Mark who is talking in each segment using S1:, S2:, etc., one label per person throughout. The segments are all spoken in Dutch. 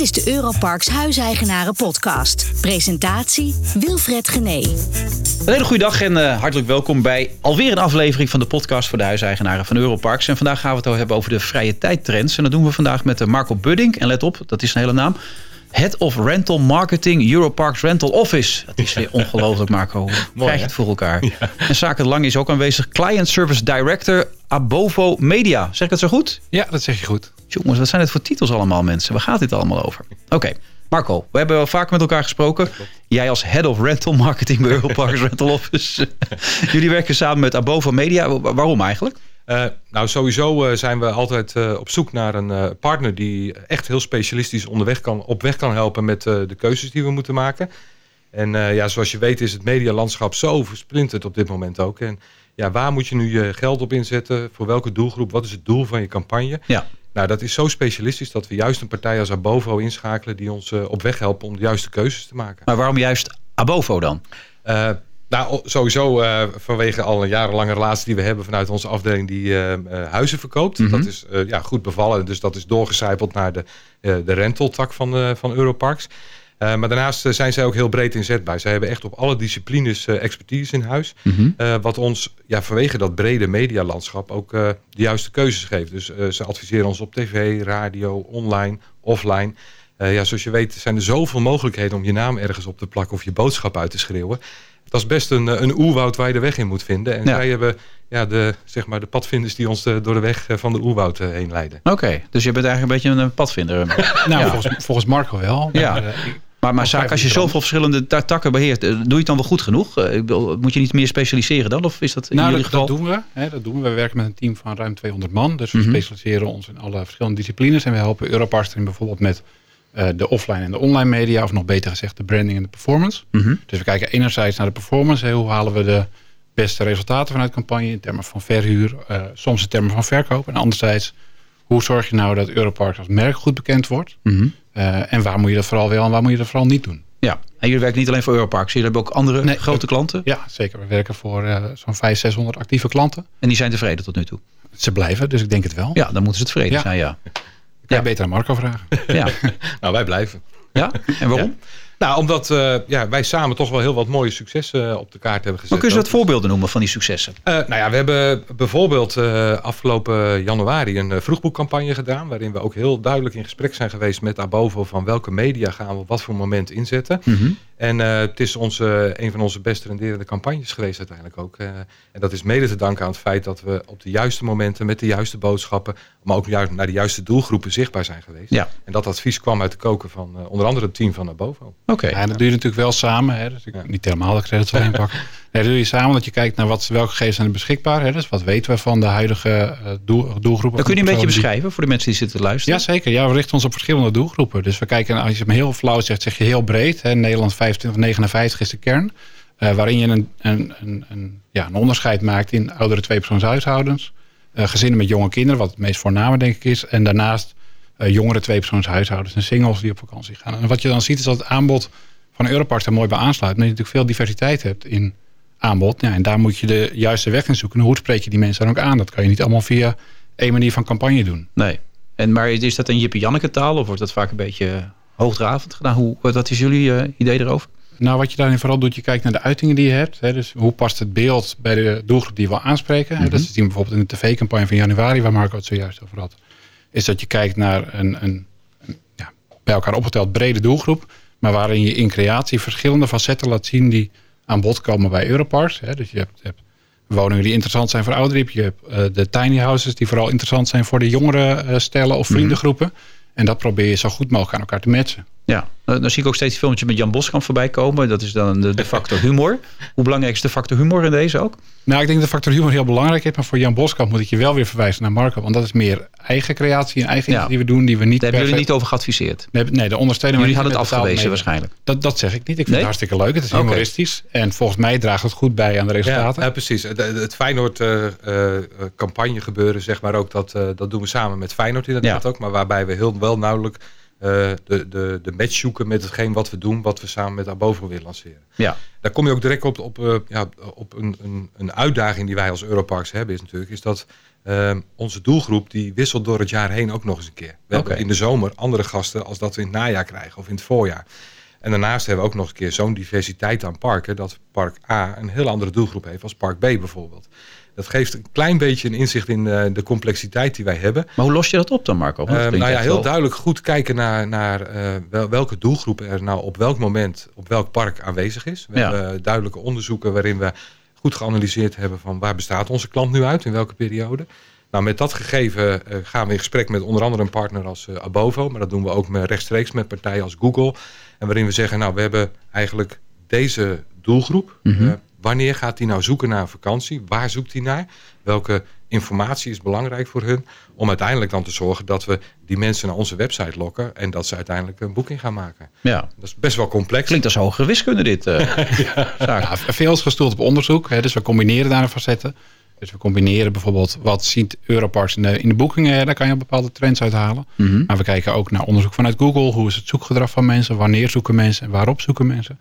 S1: Dit is de Europarks Huiseigenaren podcast. Presentatie Wilfred Gené.
S2: Een hele goede dag en uh, hartelijk welkom bij alweer een aflevering van de podcast voor de huiseigenaren van Europarks. En vandaag gaan we het hebben over de vrije tijdtrends. En dat doen we vandaag met uh, Marco Budding. En let op, dat is een hele naam. Head of Rental Marketing Europarks Rental Office. Dat is weer ongelooflijk, Marco. Krijg je het voor elkaar. Ja. En Zaken Lang is ook aanwezig. Client Service Director Abovo Media. Zeg ik het zo goed?
S3: Ja, dat zeg je goed.
S2: Jongens, wat zijn het voor titels allemaal, mensen? Waar gaat dit allemaal over? Oké. Marco, we hebben wel vaak met elkaar gesproken. Jij als Head of Rental Marketing bij Europarks Rental Office. Jullie werken samen met Abovo Media. Waarom eigenlijk?
S3: Uh, nou, sowieso uh, zijn we altijd uh, op zoek naar een partner die echt heel specialistisch onderweg kan, op weg kan helpen met de keuzes die we moeten maken. En ja, zoals je weet is het medialandschap zo versplinterd op dit moment ook. En ja, waar moet je nu je geld op inzetten? Voor welke doelgroep? Wat is het doel van je campagne? Ja. Nou, dat is zo specialistisch dat we juist een partij als Abovo inschakelen die ons op weg helpen om de juiste keuzes te maken.
S2: Maar waarom juist Abovo dan?
S3: Nou, sowieso uh, vanwege al een jarenlange relatie die we hebben vanuit onze afdeling die huizen verkoopt. Mm -hmm. Dat is ja, goed bevallen. Dus dat is doorgecijpeld naar de, de rental-tak van, van Europarks. Maar daarnaast zijn zij ook heel breed inzetbaar. Zij hebben echt op alle disciplines expertise in huis. Mm -hmm. wat ons ja, vanwege dat brede medialandschap ook de juiste keuzes geeft. Dus ze adviseren ons op tv, radio, online, offline. ja, zoals je weet zijn er zoveel mogelijkheden om je naam ergens op te plakken of je boodschap uit te schreeuwen dat is best een, een oerwoud waar je de weg in moet vinden. En wij hebben ja, de, zeg maar, de padvinders die ons de, door de weg van de oerwoud heen leiden.
S2: Oké, dus je bent eigenlijk een beetje een padvinder.
S4: nou, volgens, volgens Marco wel.
S2: Ja. Maar, maar, maar zaak, als je zoveel verschillende takken beheert, doe je het dan wel goed genoeg? Moet je niet meer specialiseren dan? Of is dat in
S4: nou, dat,
S2: geval?
S4: dat doen we. Hè, dat doen we. We werken met een team van ruim 200 man. Dus we mm -hmm. specialiseren ons in alle verschillende disciplines. En we helpen Europarks bijvoorbeeld met uh, de offline en de online media, of nog beter gezegd de branding en de performance. Mm -hmm. Dus we kijken enerzijds naar de performance. Hè, hoe halen we de beste resultaten vanuit campagne in termen van verhuur, uh, soms in termen van verkoop. En anderzijds, hoe zorg je nou dat Europarks als merk goed bekend wordt? Mm -hmm. Uh, en waar moet je dat vooral wel en waar moet je dat vooral niet doen?
S2: Ja, en jullie werken niet alleen voor Europarks, jullie hebben ook andere nee, grote klanten?
S4: Ja, zeker. We werken voor zo'n 500, 600 actieve klanten.
S2: En die zijn tevreden tot nu toe?
S4: Ze blijven, dus ik denk het wel.
S2: Ja, dan moeten ze tevreden
S4: ja.
S2: zijn, ja.
S4: Kan je beter aan Marco vragen.
S3: Ja. nou, wij blijven.
S2: Ja? En waarom?
S3: Ja. Nou, omdat uh, ja, wij samen toch wel heel wat mooie successen uh, op de kaart hebben gezet.
S2: Maar kun je wat voorbeelden noemen van die successen?
S3: Uh, nou ja, we hebben bijvoorbeeld afgelopen januari een vroegboekcampagne gedaan. Waarin we ook heel duidelijk in gesprek zijn geweest met Abovo van welke media gaan we op wat voor moment inzetten. Mm -hmm. En het is onze, een van onze best renderende campagnes geweest uiteindelijk ook. en dat is mede te danken aan het feit dat we op de juiste momenten met de juiste boodschappen, maar ook naar de juiste doelgroepen zichtbaar zijn geweest. Ja. En dat advies kwam uit de koken van onder andere het team van Abovo.
S4: Oké. Okay. Ja, dat doe je natuurlijk wel samen. Hè. Dus ja. Niet helemaal de credits alleen pakken. Nee, dat doe je samen dat je kijkt naar wat, welke gegevens zijn er beschikbaar. Hè. Dus wat weten we van de huidige doel, doelgroepen.
S2: Dat kun je een beetje beschrijven voor de mensen die zitten te luisteren.
S4: Ja, zeker. Ja, we richten ons op verschillende doelgroepen. Dus we kijken, als je hem heel flauw zegt, zeg je heel breed. Hè. Nederland 25, 59 is de kern. Uh, waarin je een, een, een, een, ja, een onderscheid maakt in oudere tweepersoonshuishoudens. Uh, gezinnen met jonge kinderen, wat het meest voorname denk ik is. En daarnaast uh, jongere tweepersoonshuishoudens en singles die op vakantie gaan. En wat je dan ziet is dat het aanbod van Europarks er mooi bij aansluit. Dat je natuurlijk veel diversiteit hebt in aanbod. Ja, en daar moet je de juiste weg in zoeken. En hoe spreek je die mensen dan ook aan? Dat kan je niet allemaal via één manier van campagne doen.
S2: Nee. En, maar is dat een Jippie Janneke taal of wordt dat vaak een beetje hoogdravend gedaan? Hoe, wat is jullie uh, idee erover?
S4: Nou, wat je daarin vooral doet, je kijkt naar de uitingen die je hebt. Hè, dus hoe past het beeld bij de doelgroep die je wil aanspreken. Mm -hmm. Dat is zien bijvoorbeeld in de tv-campagne van januari, waar Marco het zojuist over had. Is dat je kijkt naar een, een, een ja, bij elkaar opgeteld brede doelgroep. Maar waarin je in creatie verschillende facetten laat zien die aan bod komen bij Europarks. Hè. Dus je hebt, hebt, woningen die interessant zijn voor ouderen. Je hebt uh, de tiny houses die vooral interessant zijn voor de jongere uh, stellen of vriendengroepen. Mm -hmm. En dat probeer je zo goed mogelijk aan elkaar te matchen.
S2: Ja, dan zie ik ook steeds een filmpje met Jan Boskamp voorbij komen. Dat is dan de, de factor humor. Hoe belangrijk is de factor humor in deze ook?
S4: Nou, ik denk dat de factor humor heel belangrijk is. Maar voor Jan Boskamp moet ik je wel weer verwijzen naar Marco. Want dat is meer eigen creatie en eigen ja. die we doen. Die we niet
S2: Daar hebben jullie niet over geadviseerd?
S4: Nee, nee de ondersteuning.
S2: Jullie hadden het afgewezen waarschijnlijk.
S4: Dat, dat zeg ik niet. Ik vind nee? het hartstikke leuk. Het is humoristisch. Okay. En volgens mij draagt het goed bij aan de resultaten.
S3: Ja, ja precies. Het, het Feyenoord uh, uh, campagne gebeuren, zeg maar ook. Dat, uh, dat doen we samen met Feyenoord inderdaad ja. ook. Maar waarbij we heel wel nauwelijk de, de, de match zoeken met hetgeen wat we doen, wat we samen met Abovo willen lanceren.
S2: Ja.
S3: Daar kom je ook direct op, op, ja, op een, een, een uitdaging die wij als Europarks hebben, is natuurlijk, is dat Ehm, onze doelgroep die wisselt door het jaar heen ook nog eens een keer. We hebben in de zomer andere gasten als dat we in het najaar krijgen of in het voorjaar. En daarnaast hebben we ook nog een keer zo'n diversiteit aan parken dat park A een heel andere doelgroep heeft als park B bijvoorbeeld. Dat geeft een klein beetje een inzicht in uh, de complexiteit die wij hebben.
S2: Maar hoe los je dat op dan, Marco?
S3: Uh, nou ja, heel duidelijk goed kijken naar, naar uh, welke doelgroep er nou op welk moment op welk park aanwezig is. We ja. hebben duidelijke onderzoeken waarin we goed geanalyseerd hebben van waar bestaat onze klant nu uit, in welke periode. Nou, met dat gegeven uh, gaan we in gesprek met onder andere een partner als uh, Abovo. Maar dat doen we ook met, rechtstreeks met partijen als Google. En waarin we zeggen, nou, we hebben eigenlijk deze doelgroep. Mm -hmm. uh, wanneer gaat die nou zoeken naar een vakantie? Waar zoekt hij naar? Welke informatie is belangrijk voor hun? Om uiteindelijk dan te zorgen dat we die mensen naar onze website lokken. En dat ze uiteindelijk een boeking gaan maken.
S2: Ja.
S3: Dat is best wel complex.
S2: Klinkt als hogere wiskunde dit. ja.
S4: ja, veel is gestoeld op onderzoek. Hè, dus we combineren daar een facetten. Dus we combineren bijvoorbeeld wat ziet Europarks in de, in de boekingen. Daar kan je bepaalde trends uithalen. Mm -hmm. Maar we kijken ook naar onderzoek vanuit Google. Hoe is het zoekgedrag van mensen? Wanneer zoeken mensen? En waarop zoeken mensen?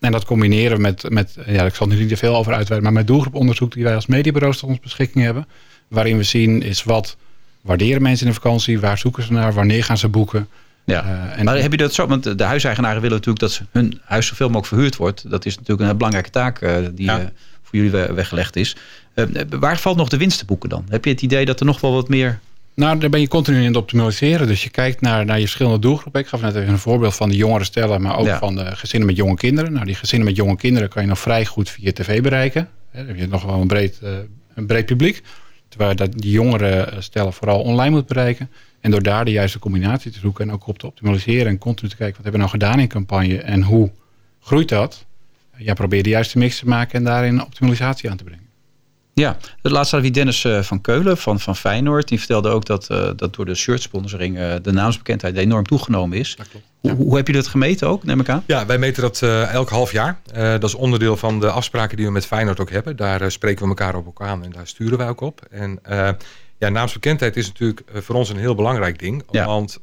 S4: En dat combineren met, met ja, ik zal er niet te veel over uitweiden, maar met doelgroeponderzoek die wij als mediabureaus tot ons beschikking hebben. Waarin we zien is wat waarderen mensen in de vakantie? Waar zoeken ze naar? Wanneer gaan ze boeken?
S2: Ja, uh, en maar heb je dat zo? Want de huiseigenaren willen natuurlijk dat hun huis zoveel mogelijk verhuurd wordt. Dat is natuurlijk een belangrijke taak uh, die ja. uh, voor jullie weggelegd is. waar valt nog de winst te boeken dan? Heb je het idee dat er nog wel wat meer
S4: nou, daar ben je continu in het optimaliseren. Dus je kijkt naar, naar je verschillende doelgroepen. Ik gaf net even een voorbeeld van de jongere stellen, maar ook ja. van de gezinnen met jonge kinderen. Nou, die gezinnen met jonge kinderen kan je nog vrij goed via tv bereiken. Dan heb je nog wel een breed, uh, een breed publiek. Terwijl dat die jongere stellen vooral online moet bereiken. En door daar de juiste combinatie te zoeken en ook op te optimaliseren en continu te kijken wat hebben we nou gedaan in campagne en hoe groeit dat. Ja, probeer de juiste mix te maken en daarin optimalisatie aan te brengen.
S2: Ja, de laatste had wie Dennis van Keulen van, van Feyenoord. Die vertelde ook dat, uh, dat door de shirtsponsoring uh, de naamsbekendheid enorm toegenomen is. Dat klopt. Ja. Hoe, hoe, heb je dat gemeten ook, neem ik aan?
S3: Ja, wij meten dat uh, elk half jaar. dat is onderdeel van de afspraken die we met Feyenoord ook hebben. Daar spreken we elkaar op elkaar aan en daar sturen wij ook op. En ja, naamsbekendheid is natuurlijk voor ons een heel belangrijk ding. Ja. Want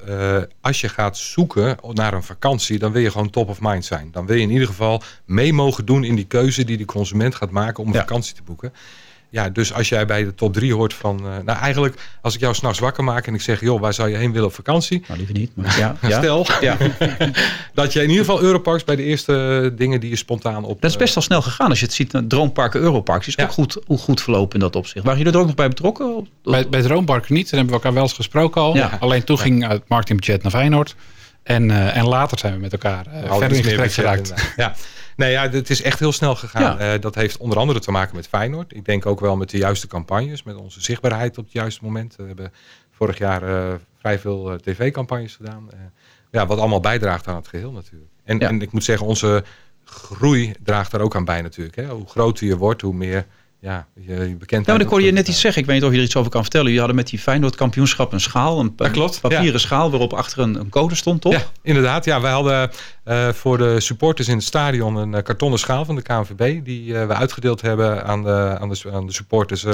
S3: als je gaat zoeken naar een vakantie, dan wil je gewoon top of mind zijn. Dan wil je in ieder geval mee mogen doen in die keuze die de consument gaat maken om een ja. vakantie te boeken ja, dus als jij bij de top 3 hoort van... Uh, nou, eigenlijk als ik jou s'nachts wakker maak en ik zeg... joh, waar zou je heen willen op vakantie?
S2: Nou, liever niet. Maar ja, ja.
S3: Stel ja. dat je in ieder geval Europarks bij de eerste dingen die je spontaan op...
S2: Dat is best wel snel gegaan. Als je het ziet, Droomparken Europarks is ja. ook goed, goed verlopen in dat opzicht. Waren jullie er ook nog bij betrokken?
S4: Bij, bij Droomparken niet. Daar hebben we elkaar wel eens gesproken al. Ja. Alleen toen ging het marketingbudget naar Feyenoord. En, uh, en later zijn we met elkaar uh, verder in gesprek geraakt.
S3: Ja. Nee, ja, het is echt heel snel gegaan. Ja. Uh, dat heeft onder andere te maken met Feyenoord. Ik denk ook wel met de juiste campagnes, met onze zichtbaarheid op het juiste moment. We hebben vorig jaar vrij veel tv-campagnes gedaan. ja, wat allemaal bijdraagt aan het geheel natuurlijk. En, ja. en ik moet zeggen, onze groei draagt daar ook aan bij natuurlijk. Hè. Hoe groter je wordt, hoe meer ja, je, bekend.
S2: Ja, maar dan kon je net iets zeggen. Ik weet niet of je er iets over kan vertellen. Je hadden met die Feyenoord kampioenschap een schaal, een
S3: klopt,
S2: papieren
S3: ja.
S2: schaal waarop achter een, een, code stond, toch?
S3: Ja, inderdaad. Ja, wij hadden uh, voor de supporters in het stadion een uh, kartonnen schaal van de KNVB die uh, we uitgedeeld hebben aan de, aan de, aan de supporters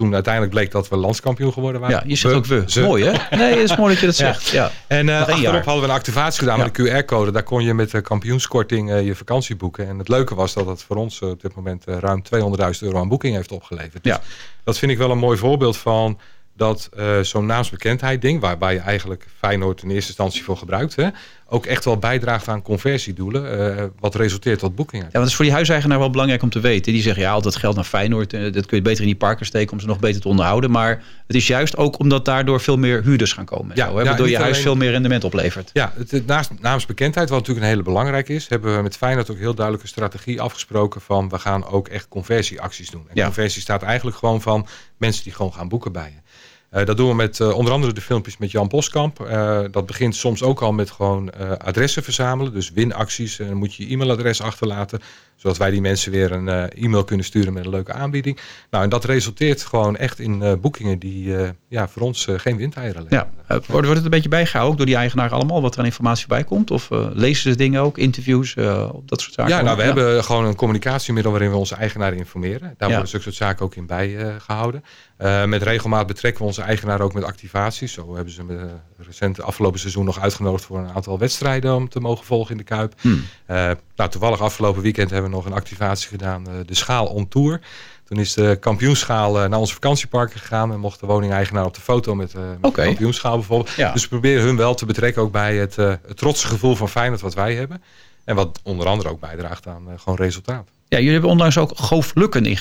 S3: toen uiteindelijk bleek dat we landskampioen geworden waren.
S2: Ja, je zegt ook we. Ze. Mooi hè? Nee, het is mooi dat je dat zegt. Ja. ja.
S3: En uh, achterop jaar. hadden we een activatie gedaan ja. met de QR-code. Daar kon je met de kampioenskorting uh, je vakantie boeken. En het leuke was dat het voor ons uh, op dit moment ruim 200.000 euro aan boeking heeft opgeleverd. Dus
S2: ja.
S3: dat vind ik wel een mooi voorbeeld van dat uh, zo'n naamsbekendheid ding, waarbij je eigenlijk Feyenoord in eerste instantie voor gebruikt, hè, ook echt wel bijdraagt aan conversiedoelen, uh, wat resulteert tot boekingen.
S2: Ja, want het is voor die huiseigenaar wel belangrijk om te weten. Die zeggen, ja, al dat geld naar Feyenoord, uh, dat kun je beter in die parken steken om ze nog beter te onderhouden. Maar het is juist ook omdat daardoor veel meer huurders gaan komen.
S3: Ja,
S2: zo, hè, waardoor je huis alleen... veel meer rendement oplevert.
S3: Ja, het, het, naast naamsbekendheid, wat natuurlijk een hele belangrijke is, hebben we met Feyenoord ook heel duidelijk een strategie afgesproken van, we gaan ook echt conversieacties doen. En ja. conversie staat eigenlijk gewoon van mensen die gewoon gaan boeken bij je. Uh, dat doen we met uh, onder andere de filmpjes met Jan Boskamp. Uh, dat begint soms ook al met gewoon adressen verzamelen. Dus winacties. En dan moet je je e-mailadres achterlaten. Zodat wij die mensen weer een e-mail kunnen sturen met een leuke aanbieding. Nou, en dat resulteert gewoon echt in boekingen die ja, voor ons geen windeieren leggen.
S2: Ja. wordt, het een beetje bijgehouden door die eigenaar allemaal wat er aan informatie bij komt? Of lezen ze dingen ook, interviews, dat soort zaken?
S3: Ja, nou, we hebben gewoon een communicatiemiddel waarin we onze eigenaren informeren. Daar worden zulke soort zaken ook in bijgehouden. Uh, met regelmaat betrekken we onze eigenaar ook met activaties. Zo hebben ze me recent afgelopen seizoen nog uitgenodigd voor een aantal wedstrijden om te mogen volgen in de Kuip. Hmm. Uh, nou, toevallig afgelopen weekend hebben we nog een activatie gedaan, uh, de Schaal on Tour. Toen is de kampioenschaal naar onze vakantieparken gegaan en mocht de woningeigenaar op de foto met, met okay. de kampioenschaal bijvoorbeeld. Ja. Dus we proberen hun wel te betrekken ook bij het, het trotse gevoel van Feyenoord wat wij hebben. En wat onder andere ook bijdraagt aan gewoon resultaat.
S2: Ja, jullie hebben onlangs ook Goof Lukken uh,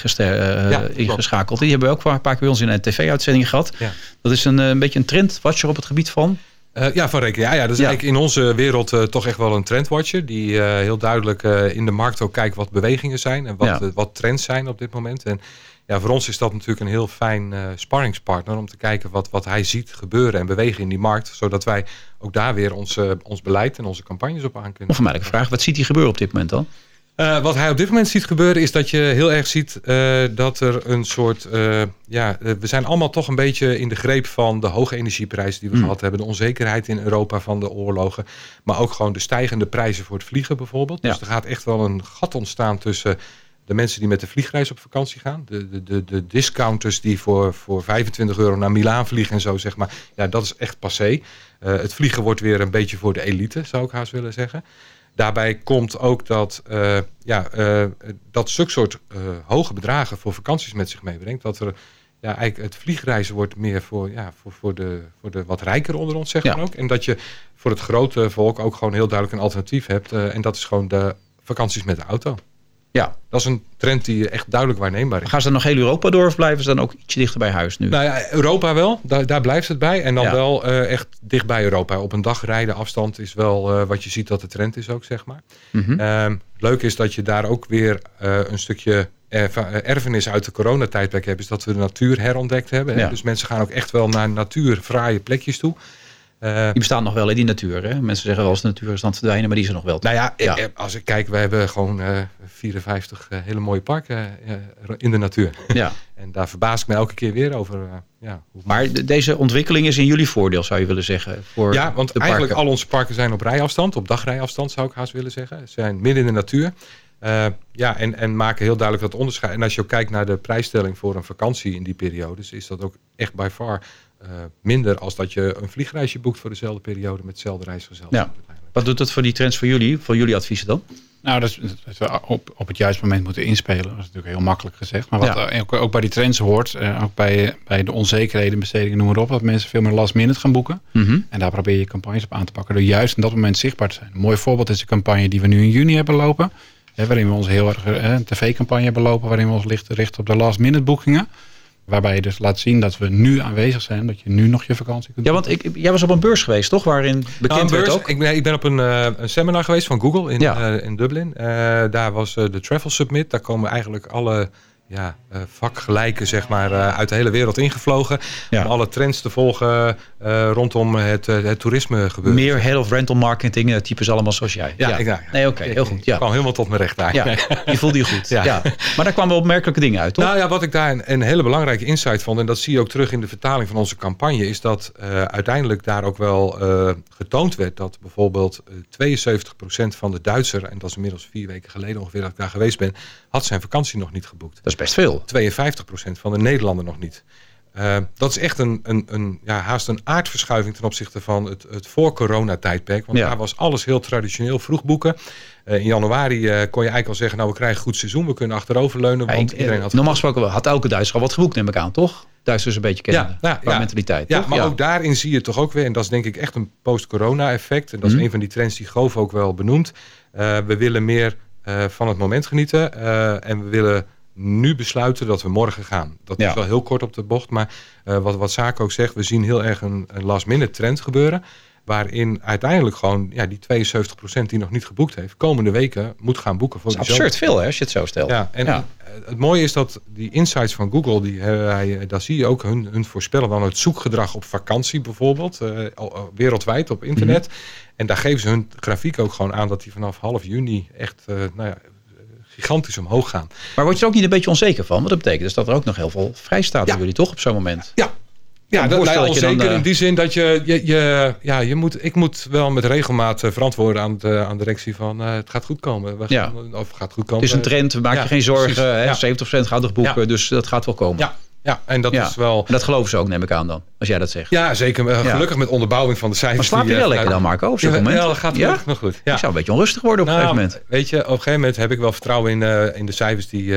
S2: ingeschakeld. Die hebben we ook een paar keer bij ons in een tv-uitzending gehad. Ja. Dat is een, eh, een beetje een trendwatcher op het gebied van...
S3: Uh, ja, van rekening. Ja, ja, dat is eigenlijk in onze wereld uh, toch echt wel een trendwatcher. Die uh, heel duidelijk in de markt ook kijkt wat bewegingen zijn. En wat, wat trends zijn op dit moment. En ja, voor ons is dat natuurlijk een heel fijn sparringspartner. Om te kijken wat, wat hij ziet gebeuren en bewegen in die markt. Zodat wij ook daar weer ons, ons beleid en onze campagnes op aan kunnen.
S2: Of mij vraag, wat ziet hij gebeuren op dit moment dan?
S3: Uh, wat hij op dit moment ziet gebeuren is dat je heel erg ziet uh, dat er een soort... Uh, ja, we zijn allemaal toch een beetje in de greep van de hoge energieprijzen die we mm. gehad hebben. De onzekerheid in Europa van de oorlogen. Maar ook gewoon de stijgende prijzen voor het vliegen bijvoorbeeld. Ja. Dus er gaat echt wel een gat ontstaan tussen de mensen die met de vliegreis op vakantie gaan. De, de, de, de discounters die voor, voor 25 euro naar Milaan vliegen en zo zeg maar. Ja, dat is echt passé. het vliegen wordt weer een beetje voor de elite zou ik haast willen zeggen. Daarbij komt ook dat, uh, ja, uh, dat zulke soort uh, hoge bedragen voor vakanties met zich meebrengt. Dat er ja, eigenlijk het vliegreizen wordt meer voor, ja, voor, voor, de, voor de wat rijker onder ons, zeg maar ook. En dat je voor het grote volk ook gewoon heel duidelijk een alternatief hebt. en dat is gewoon de vakanties met de auto. Ja, dat is een trend die echt duidelijk waarneembaar is.
S2: Gaan ze dan nog heel Europa door of blijven ze dan ook ietsje dichter bij huis nu?
S3: Nou ja, Europa wel. Daar, daar blijft het bij. En dan wel uh, echt dicht bij Europa. Op een dag rijden afstand is wel uh, wat je ziet dat de trend is ook, zeg maar. Mm -hmm. leuk is dat je daar ook weer uh, een stukje erfenis uit de coronatijdperk hebt. Is dat we de natuur herontdekt hebben. Ja. Dus mensen gaan ook echt wel naar natuurfraaie plekjes toe.
S2: Uh, die bestaan nog wel in die natuur. Hè? Mensen zeggen wel eens de natuur is aan het verdwijnen, maar die is er nog wel.
S3: Nou ja, ja. als ik kijk, we hebben gewoon uh, 54 uh, hele mooie parken in de natuur. Ja. en daar verbaas ik me elke keer weer over. ja,
S2: maar de, deze ontwikkeling is in jullie voordeel, zou je willen zeggen? Voor
S3: ja, want eigenlijk al onze parken zijn op rijafstand, op dagrijafstand zou ik haast willen zeggen. Ze zijn midden in de natuur. ja, en, en maken heel duidelijk dat onderscheid. En als je ook kijkt naar de prijsstelling voor een vakantie in die periodes, is dat ook echt by far minder als dat je een vliegreisje boekt voor dezelfde periode met hetzelfde reisgezelschap.
S2: Ja. Wat doet dat voor die trends voor jullie, voor jullie adviezen dan?
S4: Nou, dat, is, dat we op, op het juiste moment moeten inspelen. Dat is natuurlijk heel makkelijk gezegd. Maar wat ja. ook, ook, bij die trends hoort, uh, ook bij, bij de onzekerheden, bestedingen, noem maar op, dat mensen veel meer last minute gaan boeken. Mm -hmm. En daar probeer je campagnes op aan te pakken door juist in dat moment zichtbaar te zijn. Een mooi voorbeeld is de campagne die we nu in juni hebben lopen. Hè, waarin we ons heel erg uh, een tv-campagne hebben lopen, waarin we ons lichten richten op de last minute boekingen. Waarbij je dus laat zien dat we nu aanwezig zijn. Dat je nu nog je vakantie kunt
S2: Ja, want ik, jij was op een beurs geweest, toch? Waarin bekend nou, werd ook?
S3: Ik ben, ik ben op een, uh, een, seminar geweest van Google in, ja. uh, in Dublin. Uh, daar was de Travel Summit. Daar komen eigenlijk alle ja, uh, vakgelijken zeg maar, uh, uit de hele wereld ingevlogen. Ja. Om alle trends te volgen uh, rondom het, het toerisme gebeuren.
S2: Meer head of rental marketing types allemaal zoals jij.
S3: Ja, ja. Ik,
S2: nee, oké, okay, heel goed. Ja.
S3: Ik kwam helemaal tot mijn recht daar.
S2: Ja, je voelde je goed. Ja. ja. Maar daar kwamen opmerkelijke dingen uit, toch?
S3: Nou ja, wat ik daar een, een, hele belangrijke insight vond... en dat zie je ook terug in de vertaling van onze campagne... is dat uiteindelijk daar ook wel getoond werd... dat bijvoorbeeld 72% van de Duitser... en dat is inmiddels vier weken geleden ongeveer dat ik daar geweest ben... had zijn vakantie nog niet geboekt.
S2: Dat is best veel.
S3: 52% van de Nederlanden nog niet. Uh, dat is echt een, een, een, ja, haast een aardverschuiving ten opzichte van het, het voor-corona-tijdperk. Want ja. daar was alles heel traditioneel vroeg boeken. Uh, in januari uh, kon je eigenlijk al zeggen, nou we krijgen een goed seizoen, we kunnen achteroverleunen. Want
S2: iedereen had normaal gesproken had elke Duitser al wat geboekt, neem ik aan, toch? Duitsers een beetje kennen, ja, nou, ja, mentaliteit.
S3: Ja, maar ook daarin zie je toch ook weer, en dat is denk ik echt een post-corona-effect. En dat is mm. een van die trends die Goof ook wel benoemt. we willen meer van het moment genieten en we willen nu besluiten dat we morgen gaan. Dat is wel heel kort op de bocht, maar uh, wat, wat Zaak ook zegt, we zien heel erg een, een last minute trend gebeuren. Waarin uiteindelijk gewoon ja, die 72% die nog niet geboekt heeft, komende weken moet gaan boeken. Voor
S2: dat is absurd veel hè, als je het zo stelt.
S3: Ja, en ja. het mooie is dat die insights van Google, die, uh, daar zie je ook hun, hun voorspellen dan het zoekgedrag op vakantie bijvoorbeeld, uh, wereldwijd op internet. Mm -hmm. En daar geven ze hun grafiek ook gewoon aan dat die vanaf half juni echt nou ja, gigantisch omhoog gaan.
S2: Maar word je er ook niet een beetje onzeker van? Want dat betekent dus dat er ook nog heel veel vrij staat
S3: Ja.
S2: voor jullie, toch? Op zo'n moment.
S3: Ja, ja, dat,
S2: dan,
S3: onzeker
S2: eh,
S3: in die zin dat je, je, je, ja, je moet, ik moet wel met regelmaat eh, verantwoorden aan de, aan de directie van eh, het gaat goed komen. We
S2: Ja.
S3: Of gaat goed komen.
S2: Het is een trend, maak
S3: Ja,
S2: je geen zorgen. Hè?
S3: Ja.
S2: 70% gaat nog boeken, dus dat gaat wel komen.
S3: Ja, ja, en dat
S2: Ja.
S3: is wel...
S2: En dat geloven ze ook, neem ik aan dan, als jij dat zegt.
S3: Ja, zeker. eh,
S2: Ja.
S3: Gelukkig met onderbouwing van de cijfers.
S2: maar slaap je
S3: eh,
S2: wel lekker dan,
S3: vanuit-
S2: Marco, op zo'n
S3: Ja,
S2: moment?
S3: Ja, dat gaat gelukkig nog goed.
S2: Ik zou een beetje onrustig worden op een
S3: Nou,
S2: gegeven moment.
S3: Weet je, op een gegeven moment heb ik wel vertrouwen in, eh, in de cijfers die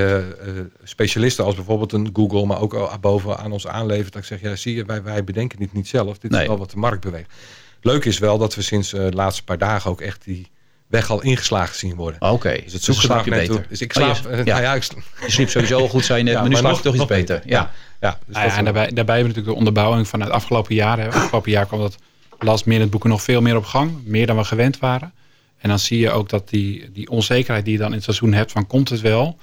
S3: specialisten als bijvoorbeeld een Google, maar ook boven aan ons aanlevert. Dat ik zeg, ja, zie je, wij, wij bedenken dit niet zelf. Dit
S2: Nee.
S3: is wel wat de markt beweegt. Leuk is wel dat we sinds de laatste paar dagen ook echt die weg al ingeslagen zien worden.
S2: Oké,
S3: Dus het
S2: dus slaap
S3: zoekgedrag
S2: je
S3: net
S2: beter.
S3: toe. Dus ik
S2: Oh,
S3: slaap.
S2: je-
S3: eh,
S2: ja.
S3: nou ja, ik,
S2: Je sliep sowieso al goed, zei je net,
S3: Ja,
S2: maar nu slaap je toch iets beter.
S3: beter.
S2: Ja.
S3: ja, dus
S4: ja, en daarbij, daarbij hebben we natuurlijk de onderbouwing van het afgelopen jaar. Hè. Afgelopen jaar kwam dat last minute boeken nog veel meer op gang. Meer dan we gewend waren. En dan zie je ook dat die, die onzekerheid die je dan in het seizoen hebt van komt het wel,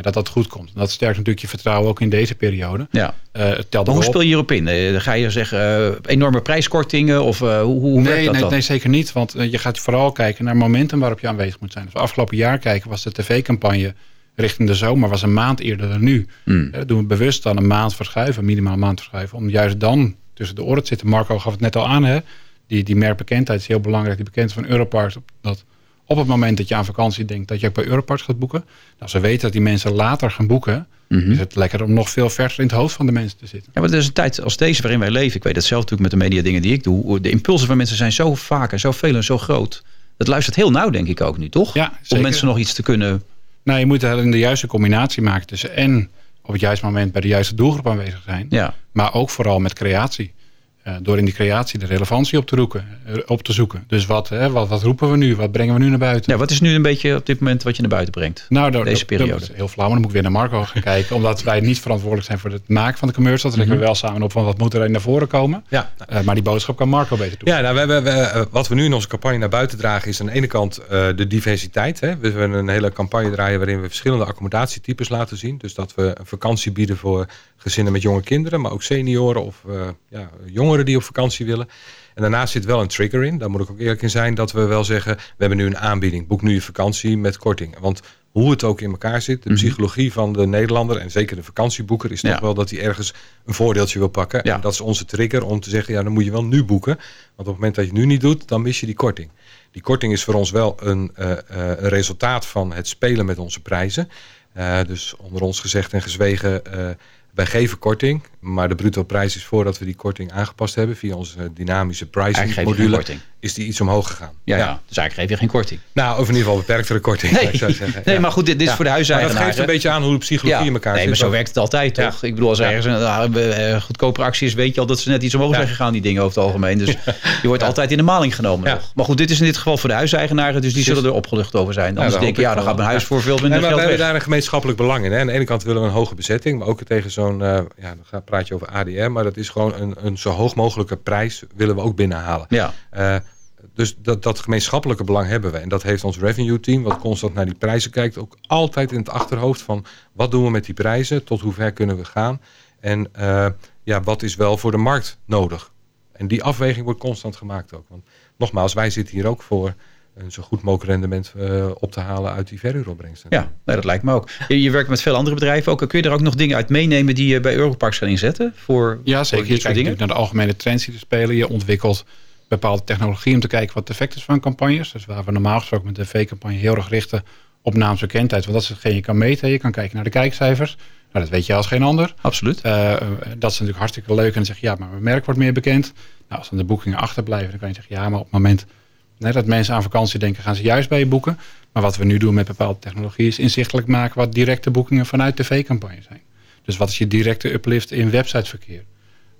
S4: dat dat goed komt. En dat sterkt natuurlijk je vertrouwen ook in deze periode.
S2: Ja.
S4: Eh, het
S2: Maar hoe speel je hierop in? Eh, Ga je zeggen eh, enorme prijskortingen of eh, hoe, hoe werkt
S4: Nee,
S2: dat
S4: nee,
S2: dan?
S4: nee, zeker niet. Want eh, je gaat vooral kijken naar momentum waarop je aanwezig moet zijn. Dus afgelopen jaar kijken was de tv-campagne richting de zomer was een maand eerder dan nu. Eh, Dat doen we bewust dan een maand verschuiven, minimaal een maand verschuiven. Om juist dan tussen de oren te zitten. Marco gaf het net al aan. Hè? Die, die merkbekendheid is heel belangrijk. Die bekendheid van Europarks. op- Dat op het moment dat je aan vakantie denkt dat je ook bij Europarks gaat boeken. Nou, ze weten dat die mensen later gaan boeken.
S2: Mhm.
S4: Is het lekker om nog veel verser in het hoofd van de mensen te zitten.
S2: Ja, maar er is een tijd als deze waarin wij leven. Ik weet het zelf natuurlijk met de media dingen die ik doe. De impulsen van mensen zijn zo vaak en zo veel en zo groot. Het luistert heel nauw, denk ik ook nu, toch?
S4: Ja,
S2: Om mensen nog iets te kunnen...
S4: Nou, je moet de juiste combinatie maken tussen en op het juiste moment bij de juiste doelgroep aanwezig zijn.
S2: Ja,
S4: Maar ook vooral met creatie. Eh, door in die creatie de relevantie op te, roeken, eh, op te zoeken. Dus wat, hè, wat, wat roepen we nu? Wat brengen we nu naar buiten?
S2: ja, wat is nu een beetje op dit moment wat je naar buiten brengt?
S4: nou, daar-
S2: deze
S4: dat-
S2: periode.
S4: Dat is heel flauw, maar dan moet ik weer naar Marco gaan kijken. Omdat wij niet verantwoordelijk zijn voor het maken van de commercial. Dat trekken we wel samen op van wat moet er naar voren komen.
S3: Ja,
S4: Eh, maar die boodschap kan Marco beter doen.
S3: Ja, nou, we hebben, we, wat we nu in onze campagne naar buiten dragen is aan de ene kant eh, de diversiteit. Hè. We hebben een hele campagne draaien waarin we verschillende accommodatietypes laten zien. Dus dat we een vakantie bieden voor gezinnen met jonge kinderen, maar ook senioren of eh, ja, jongeren die op vakantie willen. En daarnaast zit wel een trigger in. Daar moet ik ook eerlijk in zijn dat we wel zeggen, we hebben nu een aanbieding. Boek nu je vakantie met korting. Want hoe het ook in elkaar zit, de
S2: Mhm.
S3: psychologie van de Nederlander en zeker de vakantieboeker is toch
S2: Ja.
S3: wel dat hij ergens een voordeeltje wil pakken.
S2: Ja.
S3: En dat is onze trigger om te zeggen, ja, dan moet je wel nu boeken. Want op het moment dat je het nu niet doet, dan mis je die korting. Die korting is voor ons wel een, eh, eh, een resultaat van het spelen met onze prijzen. Eh, dus onder ons gezegd en gezwegen, wij geven korting. Maar de bruto prijs is voordat we die korting aangepast hebben via onze dynamische pricing module, is die iets omhoog gegaan.
S2: Ja, ja. dus eigenlijk geef je geen korting.
S3: Nou, of in ieder geval beperktere korting. zou ik zeggen.
S2: nee
S3: Ja.
S2: maar goed, dit, dit is
S3: Ja.
S2: voor de
S3: Maar dat geeft een beetje aan hoe de psychologie in elkaar
S2: nee,
S3: zit.
S2: maar zo
S3: ook.
S2: werkt het altijd,
S3: Ja.
S2: toch? Ik bedoel, als er
S3: Ja.
S2: ergens een uh, goedkopere actie is, weet je al dat ze net iets omhoog
S3: Ja.
S2: zijn gegaan, die dingen over het algemeen. Dus je wordt altijd in de maling genomen.
S3: Ja.
S2: Maar goed, dit is in dit geval voor de huiseigenaren, dus die zullen er opgelucht over zijn. Anders denk je,
S3: hoop
S2: ja,
S3: ik
S2: dan gaat mijn huis
S3: Ja.
S2: voor veel minder
S3: Nee, maar we hebben daar een gemeenschappelijk belang in. Hè. Aan de ene kant willen we een hoge bezetting, maar ook tegen zo'n, eh, ja, praat je over ADR, maar dat is gewoon een, een zo hoog mogelijke prijs willen we ook binnenhalen.
S2: Ja,
S3: Eh, dus dat, dat gemeenschappelijke belang hebben we. En dat heeft ons revenue team, wat constant naar die prijzen kijkt, ook altijd in het achterhoofd van wat doen we met die prijzen, tot hoe ver kunnen we gaan en eh, ja, wat is wel voor de markt nodig. En die afweging wordt constant gemaakt ook. Want nogmaals, wij zitten hier ook voor een zo goed mogelijk rendement eh, op te halen uit die verhuuropbrengsten.
S2: ja nee, dat lijkt me ook. Je, je werkt met veel andere bedrijven ook. Kun je er ook nog dingen uit meenemen die je bij Europarks gaan inzetten? Voor,
S4: Ja,
S2: voor
S4: zeker. Je kijkt
S2: dingen?
S4: natuurlijk naar de algemene trends die er spelen. Je ontwikkelt bepaalde technologie om te kijken wat het effect is van campagnes. Dus waar we normaal gesproken met de tv-campagne heel erg richten op naamsbekendheid. Want dat is hetgeen je kan meten. Je kan kijken naar de kijkcijfers. Nou, dat weet je als geen ander.
S2: Absoluut.
S4: Eh, eh, dat is natuurlijk hartstikke leuk. En dan zeg je, ja, maar mijn merk wordt meer bekend. Nou, als dan de boekingen achterblijven, dan kan je zeggen, ja, maar op het moment hè, dat mensen aan vakantie denken, gaan ze juist bij je boeken. Maar wat we nu doen met bepaalde technologie is inzichtelijk maken wat directe boekingen vanuit tv-campagne zijn. Dus wat is je directe uplift in websiteverkeer?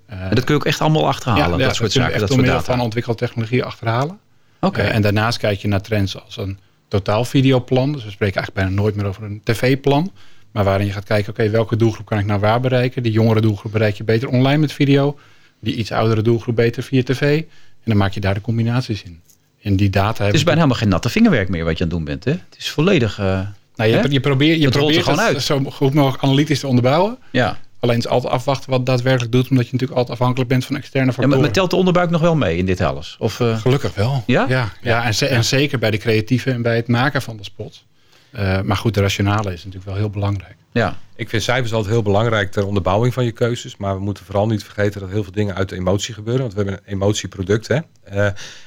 S2: En dat kun je ook echt allemaal achterhalen, dat soort
S4: kun je
S2: zaken,
S4: echt
S2: dat
S4: door
S2: soort
S4: middel van ontwikkelde technologie achterhalen.
S2: Oké.
S4: Eh, en daarnaast kijk je naar trends als een totaal videoplan. Dus we spreken eigenlijk bijna nooit meer over een tv-plan. Maar waarin je gaat kijken, oké, welke doelgroep kan ik nou waar bereiken? Die jongere doelgroep bereik je beter online met video. Die iets oudere doelgroep beter via tv. En dan maak je daar de combinaties in. En die data
S2: Het
S4: hebben
S2: is bijna helemaal geen natte vingerwerk meer wat je aan het doen bent. Hè? Het is volledig... eh,
S4: nou, je, je probeert, je
S2: Het er
S4: probeert
S2: gewoon
S4: het
S2: uit.
S4: zo goed mogelijk analytisch te onderbouwen.
S2: ja.
S4: Alleen het is altijd afwachten wat het daadwerkelijk doet. Omdat je natuurlijk altijd afhankelijk bent van externe
S2: ja,
S4: factoren.
S2: maar, maar telt de onderbuik nog wel mee in dit alles? Of, eh,
S4: Gelukkig wel.
S2: Ja?
S4: Ja, ja, en, ze- en zeker bij de creatieve en bij het maken van de spots. Uh, maar goed, de rationale is natuurlijk wel heel belangrijk.
S2: Ja.
S3: Ik vind cijfers altijd heel belangrijk ter onderbouwing van je keuzes. Maar we moeten vooral niet vergeten dat heel veel dingen uit de emotie gebeuren. Want we hebben een emotieproduct. Hè? Uh,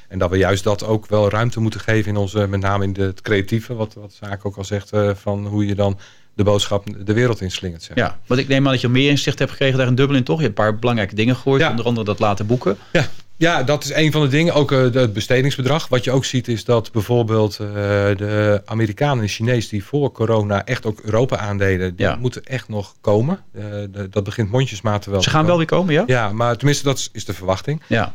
S3: en dat we juist dat ook wel ruimte moeten geven in onze, met name in de, het creatieve. Wat, wat Zaak ook al zegt, uh, van hoe je dan de boodschap de wereld inslingert. Zeg.
S2: Ja, want ik neem aan dat je meer inzicht hebt gekregen daar in Dublin, toch? Je hebt een paar belangrijke dingen gehoord, ja. onder andere dat laten boeken.
S3: Ja, ja, dat is een van de dingen. Ook uh, het bestedingsbedrag. Wat je ook ziet is dat bijvoorbeeld uh, de Amerikanen en Chinezen die voor corona echt ook Europa aandeden, die ja. moeten echt nog komen. Uh, de, dat begint mondjesmaat wel.
S2: Ze gaan wel weer komen, ja?
S3: Ja, maar tenminste dat is, is de verwachting.
S2: Ja.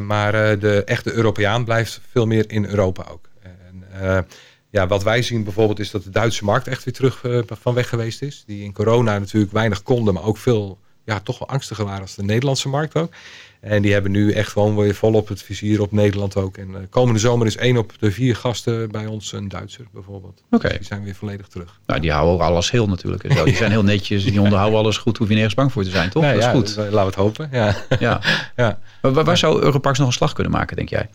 S3: maar de echte Europeaan blijft veel meer in Europa ook. En, ja, wat wij zien bijvoorbeeld is dat de Duitse markt echt weer terug van weg geweest is. Die in corona natuurlijk weinig konden, maar ook veel ja, toch wel angstiger waren als de Nederlandse markt ook. En die hebben nu echt gewoon weer volop het vizier op Nederland ook. En uh, komende zomer is één op de vier gasten bij ons een Duitser bijvoorbeeld.
S2: Oké. Okay.
S3: Die zijn weer volledig terug.
S2: Nou, die houden alles heel natuurlijk. En zo. Die zijn heel netjes, die onderhouden alles goed. Hoef je nergens bang voor te zijn, toch?
S3: Nee,
S2: dat
S3: ja,
S2: is goed.
S3: Laten we het hopen. Ja.
S2: ja.
S3: ja.
S2: Maar waar, waar zou Europarks nog een slag kunnen maken, denk jij?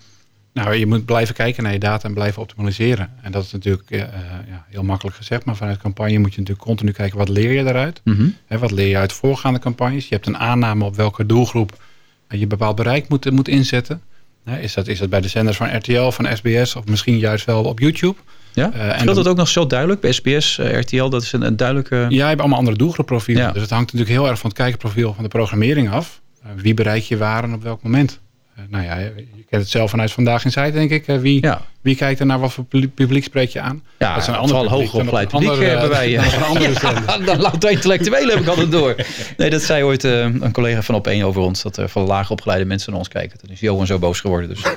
S4: Nou, je moet blijven kijken naar je data en blijven optimaliseren. En dat is natuurlijk uh, ja, heel makkelijk gezegd. Maar vanuit campagne moet je natuurlijk continu kijken wat leer je daaruit.
S2: Mm -hmm.
S4: He, wat leer je uit voorgaande campagnes? Je hebt een aanname op welke doelgroep je bepaald bereik moet, moet inzetten. Is dat, is dat bij de zenders van RTL, van SBS of misschien juist wel op YouTube?
S2: Ja? Uh, en dat ook nog zo duidelijk bij SBS, uh, RTL? Dat is een, een duidelijke...
S4: Ja, je hebt allemaal andere doelgroepprofielen. Ja. Dus het hangt natuurlijk heel erg van het kijkerprofiel van de programmering af. Uh, wie bereik je waar en op welk moment? Nou ja, je kent het zelf vanuit Vandaag in Zuid, denk ik. wie,
S2: ja.
S4: wie kijkt er naar wat voor publiek spreek je aan?
S2: Ja, dat zijn andere hoger opgeleid publiek andere, hebben wij.
S4: Dan andere
S2: ja, dan louter intellectuelen heb ik altijd door. Nee, dat zei ooit uh, een collega van op één over ons. Dat er van laag opgeleide mensen naar ons kijken. Toen is Johan zo boos geworden. Dus.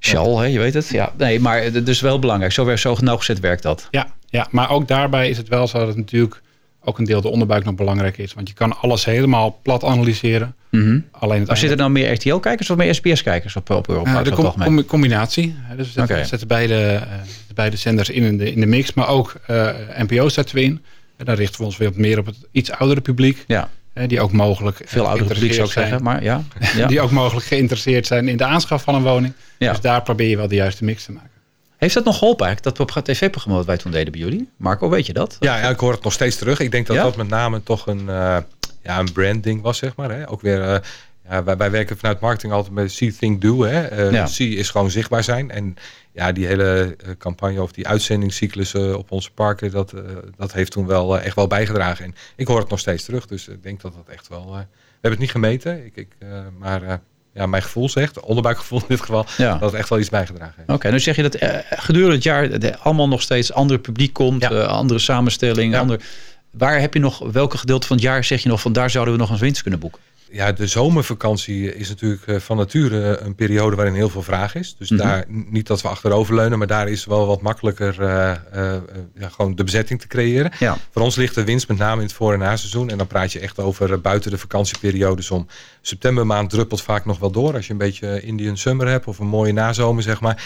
S2: Hè, je weet het. Ja, nee, maar het is wel belangrijk. Zo, zo nauwgezet werkt dat.
S4: Ja, ja, maar ook daarbij is het wel zo dat het natuurlijk ook een deel de onderbuik nog belangrijk is. Want je kan alles helemaal plat analyseren.
S2: Mm -hmm.
S4: Alleen het
S2: maar zitten er dan meer RTL-kijkers of meer SBS-kijkers op, op Europa?
S4: Uh, de com com combinatie. Dus we zetten, okay. zetten beide, uh, beide zenders in, in de, in de mix. Maar ook uh, NPO zetten we in. En dan richten we ons weer meer op het iets oudere publiek.
S2: Ja.
S4: die ook mogelijk
S2: veel oudere publiek zou ik zeggen, maar ja. ja.
S4: die ook mogelijk geïnteresseerd zijn in de aanschaf van een woning.
S2: Ja.
S4: Dus daar probeer je wel de juiste mix te maken.
S2: Heeft dat nog geholpen eigenlijk, dat tv-programma wat wij toen deden bij jullie? Marco, weet je dat?
S3: Ja, ja, ik hoor het nog steeds terug. Ik denk dat ja? dat met name toch een, uh, ja, een branding was, zeg maar. Hè? Ook weer, uh, ja, wij, wij, werken vanuit marketing altijd met see, think, do. Hè? Uh, ja. See is gewoon zichtbaar zijn. En ja, die hele campagne of die uitzendingscyclus op onze parken, dat, dat heeft toen wel echt wel bijgedragen. En ik hoor het nog steeds terug, dus ik denk dat dat echt wel... we hebben het niet gemeten, ik, ik, maar ja, mijn gevoel zegt, onderbuikgevoel in dit geval,
S2: ja.
S3: dat het echt wel iets bijgedragen heeft.
S2: Oké, okay, nu zeg je dat uh, gedurende het jaar er allemaal nog steeds ander publiek komt, ja. uh, andere samenstelling.
S3: Ja.
S2: Ander, waar heb je nog, welke gedeelte van het jaar zeg je nog van daar zouden we nog een winst kunnen boeken?
S3: Ja, de zomervakantie is natuurlijk van nature een periode waarin heel veel vraag is. Dus mm -hmm. daar niet dat we achteroverleunen, maar daar is wel wat makkelijker uh, uh, ja, gewoon de bezetting te creëren.
S2: Ja.
S3: Voor ons ligt de winst met name in het voor- en naseizoen. En dan praat je echt over uh, buiten de vakantieperiodes om. Septembermaand druppelt vaak nog wel door als je een beetje Indian summer hebt of een mooie nazomer zeg maar.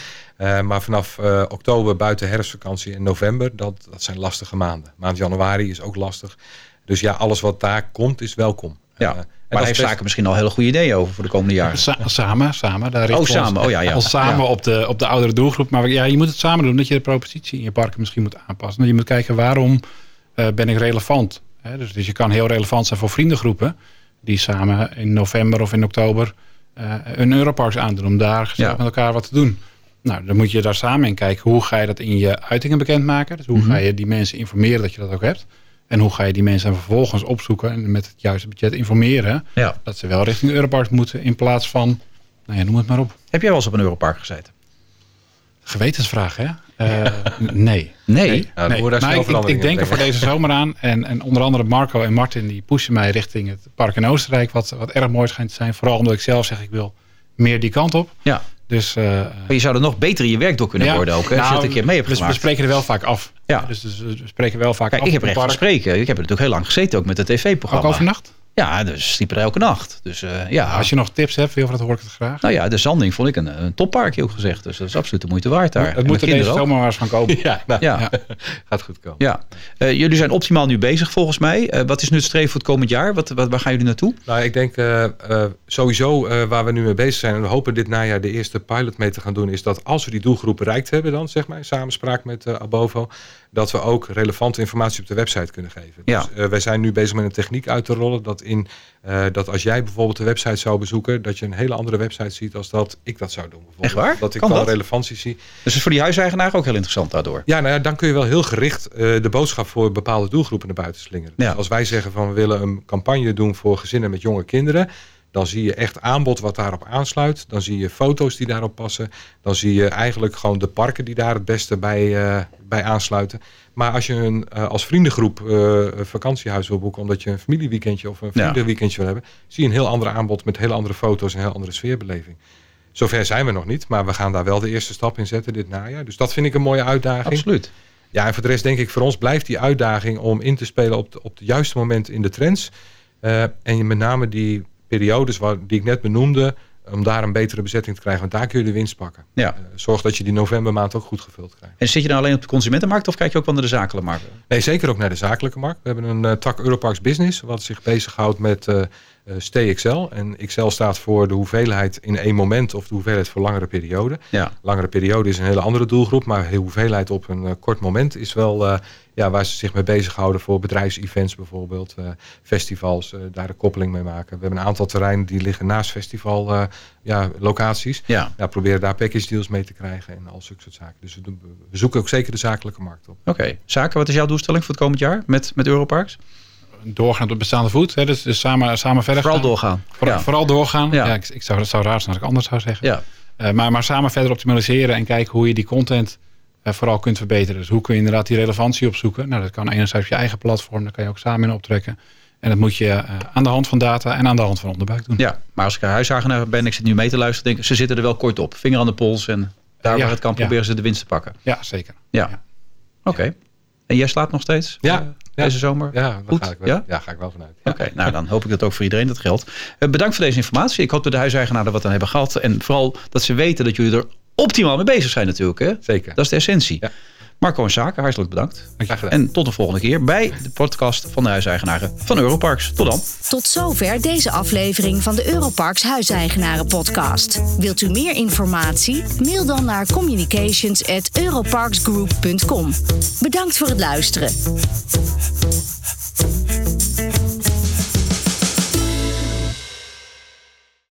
S3: maar vanaf oktober buiten herfstvakantie en november, dat, dat zijn lastige maanden. Maand januari is ook lastig. Dus ja, alles wat daar komt is welkom.
S2: Ja. Maar daar heeft best... Zaken misschien al hele goede ideeën over voor de komende jaren.
S4: Sa samen, samen. Daar
S2: oh, samen.
S4: Ons,
S2: oh, ja, ja.
S4: Al samen
S2: ja.
S4: op, de, op de oudere doelgroep. Maar ja, je moet het samen doen. Dat je de propositie in je parken misschien moet aanpassen. Je moet kijken waarom uh, ben ik relevant. He, dus, dus je kan heel relevant zijn voor vriendengroepen. Die samen in november of in oktober uh, een Europarks aandoen. Om daar gezellig ja. met elkaar wat te doen. Nou, dan moet je daar samen in kijken. Hoe ga je dat in je uitingen bekendmaken? Dus hoe mm -hmm. ga je die mensen informeren dat je dat ook hebt? En hoe ga je die mensen vervolgens opzoeken en met het juiste budget informeren
S2: ja.
S4: dat ze wel richting Europark moeten in plaats van, nou ja, noem het maar op.
S2: Heb jij wel eens op een Europark gezeten?
S4: Gewetensvraag, hè? Uh, nee.
S2: Nee?
S4: nee.
S3: Nou,
S4: nee. Maar ik, ik, ik denk er voor deze zomer aan. En, en onder andere Marco en Martin die pushen mij richting het park in Oostenrijk. Wat, wat erg mooi schijnt te zijn. Vooral omdat ik zelf zeg ik wil meer die kant op.
S2: Ja.
S4: Dus, uh,
S2: maar je zou er nog beter in je werk door kunnen
S4: ja,
S2: worden ook. Hè,
S4: nou,
S2: als je het een keer mee hebt
S4: dus
S2: gemaakt.
S4: we spreken er wel vaak af.
S2: Ja.
S4: Dus, dus we spreken wel vaak
S2: Kijk,
S4: af.
S2: ik heb recht van spreken. Ik heb er natuurlijk heel lang gezeten ook met het tv-programma.
S4: Ook overnacht?
S2: Ja, dus sliepen er elke nacht. Dus, uh, ja.
S4: Als je nog tips hebt, veel van dat hoor ik het graag.
S2: Nou ja, de Zanding vond ik een, een topparkje ook gezegd. Dus dat is absoluut de moeite waard daar.
S4: Het moet er deze zomer maar eens van komen.
S3: ja, nou,
S2: ja.
S3: ja. gaat goed komen.
S2: Ja. Uh, jullie zijn optimaal nu bezig volgens mij. Uh, wat is nu het streven voor het komend jaar? Wat, wat, waar gaan jullie naartoe?
S3: Nou, ik denk uh, sowieso waar we nu mee bezig zijn... en we hopen dit najaar de eerste pilot mee te gaan doen... is dat als we die doelgroep bereikt hebben dan, zeg maar... in samenspraak met Abovo dat we ook relevante informatie op de website kunnen geven.
S2: Ja.
S3: Dus uh, wij zijn nu bezig met een techniek uit te rollen dat in uh, dat als jij bijvoorbeeld de website zou bezoeken, dat je een hele andere website ziet als dat ik dat zou doen.
S2: Echt waar?
S3: Dat ik
S2: kan dat?
S3: relevantie zie.
S2: Dus is voor die huiseigenaar ook heel interessant daardoor.
S3: Ja, nou ja, dan kun je wel heel gericht uh, de boodschap voor bepaalde doelgroepen naar buiten slingeren.
S2: Ja.
S3: Dus als wij zeggen van we willen een campagne doen voor gezinnen met jonge kinderen, dan zie je echt aanbod wat daarop aansluit. Dan zie je foto's die daarop passen. Dan zie je eigenlijk gewoon de parken die daar het beste bij, uh, bij aansluiten. Maar als je een, uh, als vriendengroep uh, een vakantiehuis wil boeken... omdat je een familieweekendje of een vriendenweekendje wil hebben... zie je een heel ander aanbod met hele andere foto's en een heel andere sfeerbeleving. Zover zijn we nog niet, maar we gaan daar wel de eerste stap in zetten dit najaar. Dus dat vind ik een mooie uitdaging.
S2: Absoluut.
S3: Ja, en voor de rest denk ik voor ons blijft die uitdaging om in te spelen op, de, op het juiste moment in de trends. En met name die periodes waar, die ik net benoemde, om daar een betere bezetting te krijgen. Want daar kun je de winst pakken.
S2: Ja.
S3: Uh, zorg dat je die novembermaand ook goed gevuld krijgt.
S2: En zit je nou alleen op de consumentenmarkt of kijk je ook wel naar de zakelijke markt?
S3: Nee, zeker ook naar de zakelijke markt. We hebben een uh, tak Europarks Business, wat zich bezighoudt met uh, Stay XL. En XL staat voor de hoeveelheid in één moment of de hoeveelheid voor langere periode.
S2: Ja.
S3: Langere periode is een hele andere doelgroep, maar de hoeveelheid op een uh, kort moment is wel uh, ja, waar ze zich mee bezighouden voor bedrijfsevents bijvoorbeeld, festivals, daar de koppeling mee maken. We hebben een aantal terreinen die liggen naast festival ja, locaties.
S2: Ja.
S3: ja. proberen daar package deals mee te krijgen en al zulke soort zaken. Dus we, doen, we zoeken ook zeker de zakelijke markt op.
S2: Oké, okay. zaken, wat is jouw doelstelling voor het komend jaar met, met Europarks?
S4: Doorgaan op de bestaande voet. Hè, dus, dus samen, samen verder
S2: Vooral
S4: gaan.
S2: doorgaan.
S4: Voor,
S2: ja.
S4: Vooral doorgaan.
S2: Ja.
S4: Ja. ik, ik zou, het zou raar zijn als ik anders zou zeggen.
S2: Ja.
S4: Uh, maar, maar samen verder optimaliseren en kijken hoe je die content uh, vooral kunt verbeteren. Dus hoe kun je inderdaad die relevantie opzoeken. Nou, dat kan enerzijds op je eigen platform. Daar kan je ook samen in optrekken. En dat moet je uh, aan de hand van data en aan de hand van onderbuik doen.
S2: Ja, maar als ik een huiseigenaar ben, ik zit nu mee te luisteren, denk ik, ze zitten er wel kort op. Vinger aan de pols en daar waar het kan proberen ze de winst te pakken.
S4: Ja, zeker.
S2: Ja. Oké. Okay. En jij slaat nog steeds?
S3: Ja.
S2: Deze zomer?
S3: Ja, daar
S2: Goed?
S3: Ga ik wel,
S2: ja?
S3: ja, ga ik wel vanuit.
S2: Oké, okay, nou dan hoop ik dat ook voor iedereen dat geldt. Uh, bedankt voor deze informatie. Ik hoop dat de huiseigenaren wat aan hebben gehad. En vooral dat ze weten dat jullie er optimaal mee bezig zijn natuurlijk. Hè?
S3: Zeker.
S2: Dat is de essentie.
S3: Ja.
S2: Marco en Zaken, hartelijk bedankt.
S3: Graag gedaan.
S2: En tot de volgende keer bij de podcast van de huiseigenaren van Europarks. Tot dan.
S1: Tot zover deze aflevering van de Europarks Huiseigenaren podcast. Wilt u meer informatie? Mail dan naar communications@europarksgroup.com. Bedankt voor het luisteren.